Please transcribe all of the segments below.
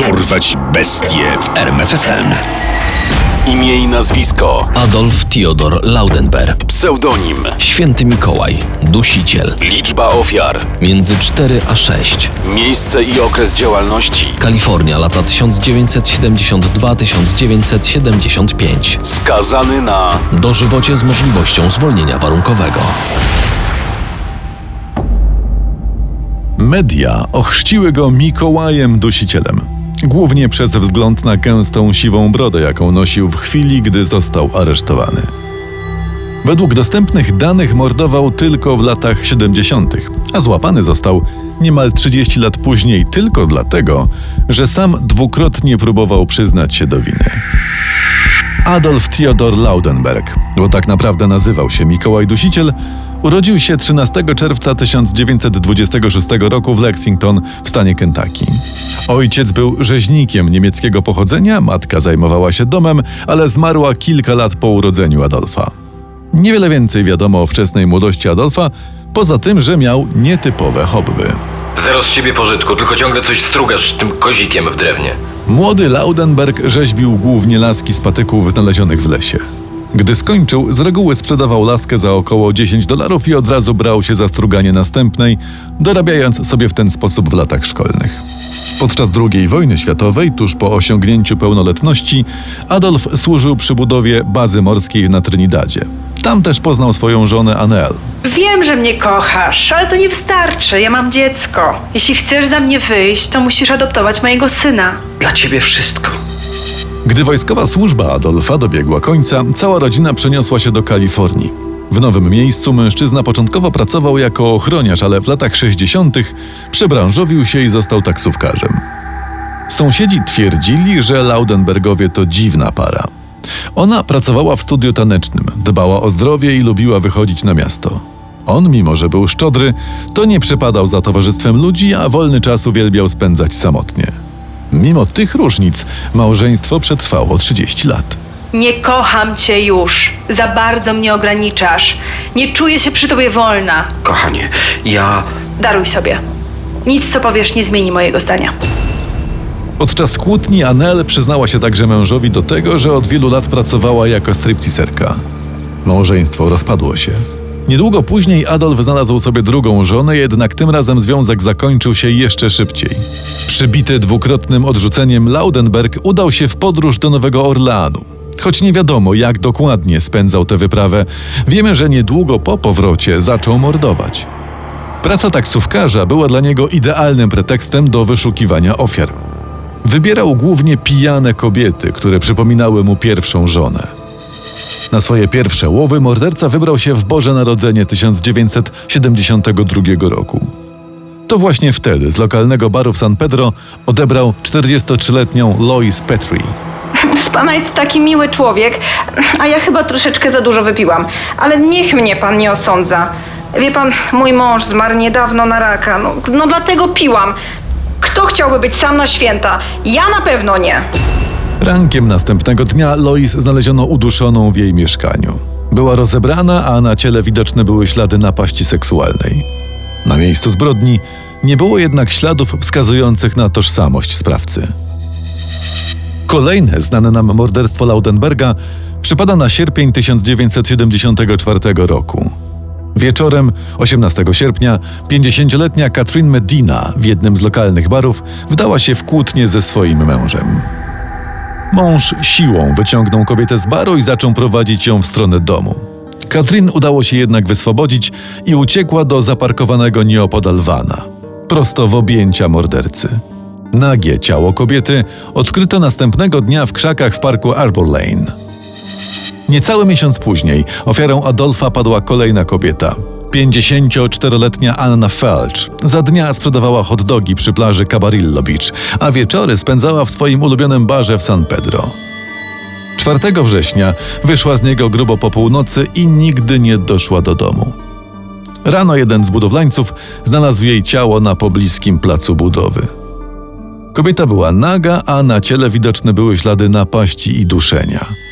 Dorwać bestie w RMFFM. Imię i nazwisko. Adolf Theodor Laudenberg. Pseudonim. Święty Mikołaj. Dusiciel. Liczba ofiar. Między 4 a 6. Miejsce i okres działalności. Kalifornia, lata 1972-1975. Skazany na Dożywocie z możliwością zwolnienia warunkowego. Media ochrzciły go Mikołajem Dusicielem. Głównie przez wzgląd na gęstą siwą brodę, jaką nosił w chwili, gdy został aresztowany. Według dostępnych danych mordował tylko w latach 70., a złapany został niemal 30 lat później tylko dlatego, że sam dwukrotnie próbował przyznać się do winy. Adolf Theodor Laudenberg, bo tak naprawdę nazywał się Mikołaj Dusiciel, urodził się 13 czerwca 1926 roku w Lexington w stanie Kentucky. Ojciec był rzeźnikiem niemieckiego pochodzenia, matka zajmowała się domem, ale zmarła kilka lat po urodzeniu Adolfa. Niewiele więcej wiadomo o wczesnej młodości Adolfa, poza tym, że miał nietypowe hobby. Zero z siebie pożytku, tylko ciągle coś strugasz tym kozikiem w drewnie. Młody Laudenberg rzeźbił głównie laski z patyków znalezionych w lesie. Gdy skończył, z reguły sprzedawał laskę za około 10 dolarów i od razu brał się za struganie następnej, dorabiając sobie w ten sposób w latach szkolnych. Podczas II wojny światowej, tuż po osiągnięciu pełnoletności, Adolf służył przy budowie bazy morskiej na Trinidadzie. Tam też poznał swoją żonę Anel. Wiem, że mnie kochasz, ale to nie wystarczy. Ja mam dziecko. Jeśli chcesz za mnie wyjść, to musisz adoptować mojego syna. Dla ciebie wszystko. Gdy wojskowa służba Adolfa dobiegła końca, cała rodzina przeniosła się do Kalifornii. W nowym miejscu mężczyzna początkowo pracował jako ochroniarz, ale w latach 60. przebranżowił się i został taksówkarzem. Sąsiedzi twierdzili, że Laudenbergowie to dziwna para. Ona pracowała w studiu tanecznym, dbała o zdrowie i lubiła wychodzić na miasto. On, mimo że był szczodry, to nie przypadał za towarzystwem ludzi, a wolny czas uwielbiał spędzać samotnie. Mimo tych różnic małżeństwo przetrwało 30 lat. Nie kocham cię już. Za bardzo mnie ograniczasz. Nie czuję się przy tobie wolna. Kochanie, ja. Daruj sobie. Nic, co powiesz, nie zmieni mojego zdania. Podczas kłótni Anel przyznała się także mężowi do tego, że od wielu lat pracowała jako stripteaserka. Małżeństwo rozpadło się. Niedługo później Adolf znalazł sobie drugą żonę, jednak tym razem związek zakończył się jeszcze szybciej. Przybity dwukrotnym odrzuceniem Laudenberg udał się w podróż do Nowego Orleanu. Choć nie wiadomo, jak dokładnie spędzał tę wyprawę, wiemy, że niedługo po powrocie zaczął mordować. Praca taksówkarza była dla niego idealnym pretekstem do wyszukiwania ofiar. Wybierał głównie pijane kobiety, które przypominały mu pierwszą żonę. Na swoje pierwsze łowy morderca wybrał się w Boże Narodzenie 1972 roku. To właśnie wtedy z lokalnego baru w San Pedro odebrał 43-letnią Lois Petrie. Z pana jest taki miły człowiek, a ja chyba troszeczkę za dużo wypiłam. Ale niech mnie pan nie osądza. Wie pan, mój mąż zmarł niedawno na raka. No, no dlatego piłam. Kto chciałby być sam na święta? Ja na pewno nie. Rankiem następnego dnia Lois znaleziono uduszoną w jej mieszkaniu. Była rozebrana, a na ciele widoczne były ślady napaści seksualnej. Na miejscu zbrodni nie było jednak śladów wskazujących na tożsamość sprawcy. Kolejne znane nam morderstwo Laudenberga przypada na sierpień 1974 roku. Wieczorem 18 sierpnia 50-letnia Katrin Medina w jednym z lokalnych barów wdała się w kłótnię ze swoim mężem. Mąż siłą wyciągnął kobietę z baru i zaczął prowadzić ją w stronę domu. Katrin udało się jednak wyswobodzić i uciekła do zaparkowanego nieopodal vana, prosto w objęcia mordercy. Nagie ciało kobiety odkryto następnego dnia w krzakach w parku Arbor Lane. Niecały miesiąc później ofiarą Adolfa padła kolejna kobieta. 54-letnia Anna Felch za dnia sprzedawała hot dogi przy plaży Cabarillo Beach, a wieczory spędzała w swoim ulubionym barze w San Pedro. 4 września wyszła z niego grubo po północy i nigdy nie doszła do domu. Rano jeden z budowlańców znalazł jej ciało na pobliskim placu budowy. Kobieta była naga, a na ciele widoczne były ślady napaści i duszenia.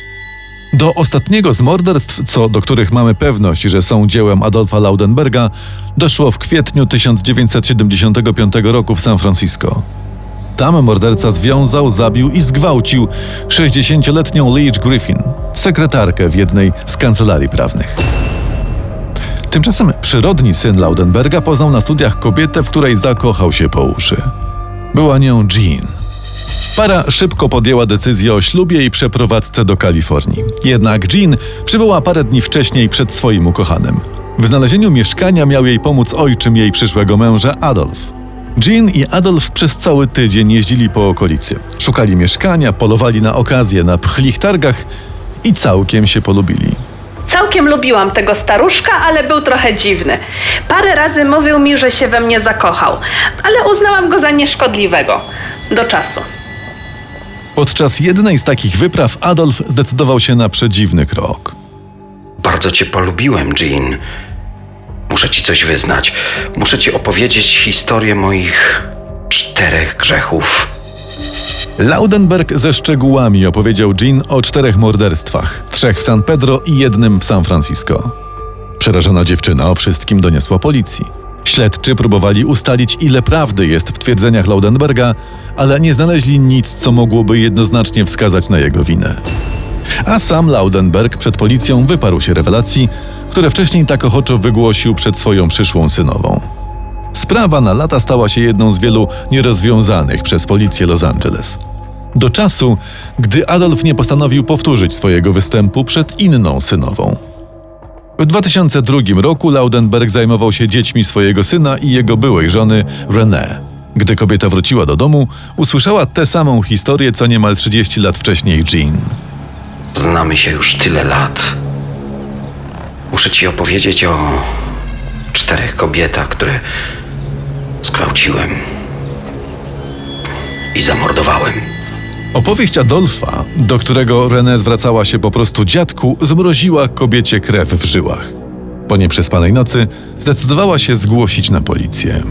Do ostatniego z morderstw, co do których mamy pewność, że są dziełem Adolfa Laudenberga, doszło w kwietniu 1975 roku w San Francisco. Tam morderca związał, zabił i zgwałcił 60-letnią Leach Griffin, sekretarkę w jednej z kancelarii prawnych. Tymczasem przyrodni syn Laudenberga poznał na studiach kobietę, w której zakochał się po uszy. Była nią Jean. Para szybko podjęła decyzję o ślubie i przeprowadzce do Kalifornii. Jednak Jean przybyła parę dni wcześniej przed swoim ukochanym. W znalezieniu mieszkania miał jej pomóc ojczym jej przyszłego męża Adolf. Jean i Adolf przez cały tydzień jeździli po okolicy. Szukali mieszkania, polowali na okazję na pchlich targach i całkiem się polubili. Całkiem lubiłam tego staruszka, ale był trochę dziwny. Parę razy mówił mi, że się we mnie zakochał, ale uznałam go za nieszkodliwego. Do czasu. Podczas jednej z takich wypraw Adolf zdecydował się na przedziwny krok. Bardzo cię polubiłem, Jean. Muszę ci coś wyznać. Muszę ci opowiedzieć historię moich czterech grzechów. Laudenberg ze szczegółami opowiedział Jean o czterech morderstwach: trzech w San Pedro i jednym w San Francisco. Przerażona dziewczyna o wszystkim doniosła policji. Śledczy próbowali ustalić, ile prawdy jest w twierdzeniach Laudenberga, ale nie znaleźli nic, co mogłoby jednoznacznie wskazać na jego winę. A sam Laudenberg przed policją wyparł się rewelacji, które wcześniej tak ochoczo wygłosił przed swoją przyszłą synową. Sprawa na lata stała się jedną z wielu nierozwiązanych przez policję Los Angeles. Do czasu, gdy Adolf nie postanowił powtórzyć swojego występu przed inną synową. W 2002 roku Laudenberg zajmował się dziećmi swojego syna i jego byłej żony Renée. Gdy kobieta wróciła do domu, usłyszała tę samą historię co niemal 30 lat wcześniej Jean. Znamy się już tyle lat. Muszę ci opowiedzieć o czterech kobietach, które zgwałciłem i zamordowałem. Opowieść Adolfa, do którego René zwracała się po prostu dziadku, zmroziła kobiecie krew w żyłach. Po nieprzespanej nocy zdecydowała się zgłosić na policję.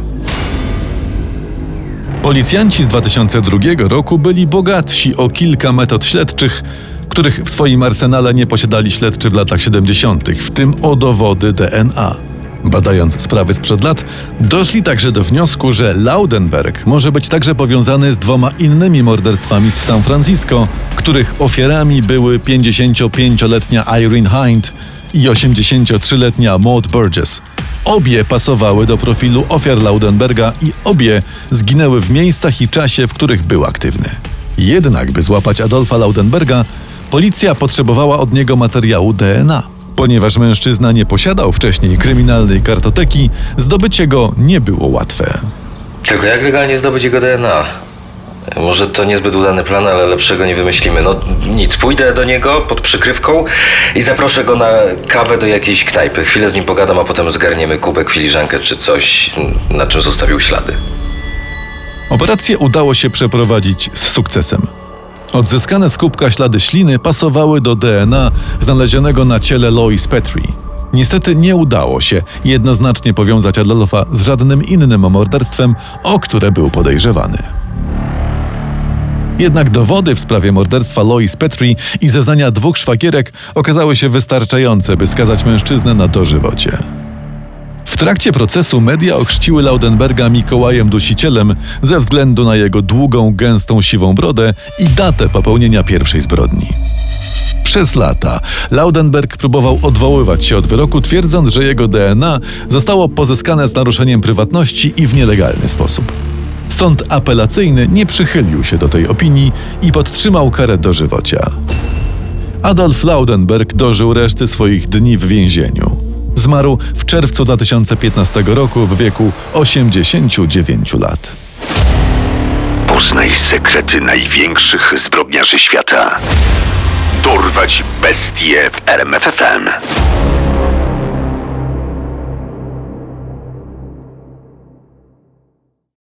Policjanci z 2002 roku byli bogatsi o kilka metod śledczych, których w swoim arsenale nie posiadali śledczy w latach 70., w tym o dowody DNA. Badając sprawy sprzed lat, doszli także do wniosku, że Laudenberg może być także powiązany z dwoma innymi morderstwami z San Francisco, których ofiarami były 55-letnia Irene Hind i 83-letnia Maud Burgess. Obie pasowały do profilu ofiar Laudenberga i obie zginęły w miejscach i czasie, w których był aktywny. Jednak, by złapać Adolfa Laudenberga, policja potrzebowała od niego materiału DNA. Ponieważ mężczyzna nie posiadał wcześniej kryminalnej kartoteki, zdobycie go nie było łatwe. Tylko jak legalnie zdobyć jego DNA? Może to niezbyt udany plan, ale lepszego nie wymyślimy. No nic, pójdę do niego pod przykrywką i zaproszę go na kawę do jakiejś knajpy. Chwilę z nim pogadam, a potem zgarniemy kubek, filiżankę czy coś, na czym zostawił ślady. Operację udało się przeprowadzić z sukcesem. Odzyskane z kubka ślady śliny pasowały do DNA znalezionego na ciele Lois Petrie. Niestety nie udało się jednoznacznie powiązać Adolfa z żadnym innym morderstwem, o które był podejrzewany. Jednak dowody w sprawie morderstwa Lois Petrie i zeznania dwóch szwagierek okazały się wystarczające, by skazać mężczyznę na dożywocie. W trakcie procesu media ochrzciły Laudenberga Mikołajem Dusicielem ze względu na jego długą, gęstą, siwą brodę i datę popełnienia pierwszej zbrodni. Przez lata Laudenberg próbował odwoływać się od wyroku, twierdząc, że jego DNA zostało pozyskane z naruszeniem prywatności i w nielegalny sposób. Sąd apelacyjny nie przychylił się do tej opinii i podtrzymał karę dożywocia. Adolf Laudenberg dożył reszty swoich dni w więzieniu. Zmarł w czerwcu 2015 roku w wieku 89 lat. Poznaj sekrety największych zbrodniarzy świata. Dorwać bestie w RMFFM.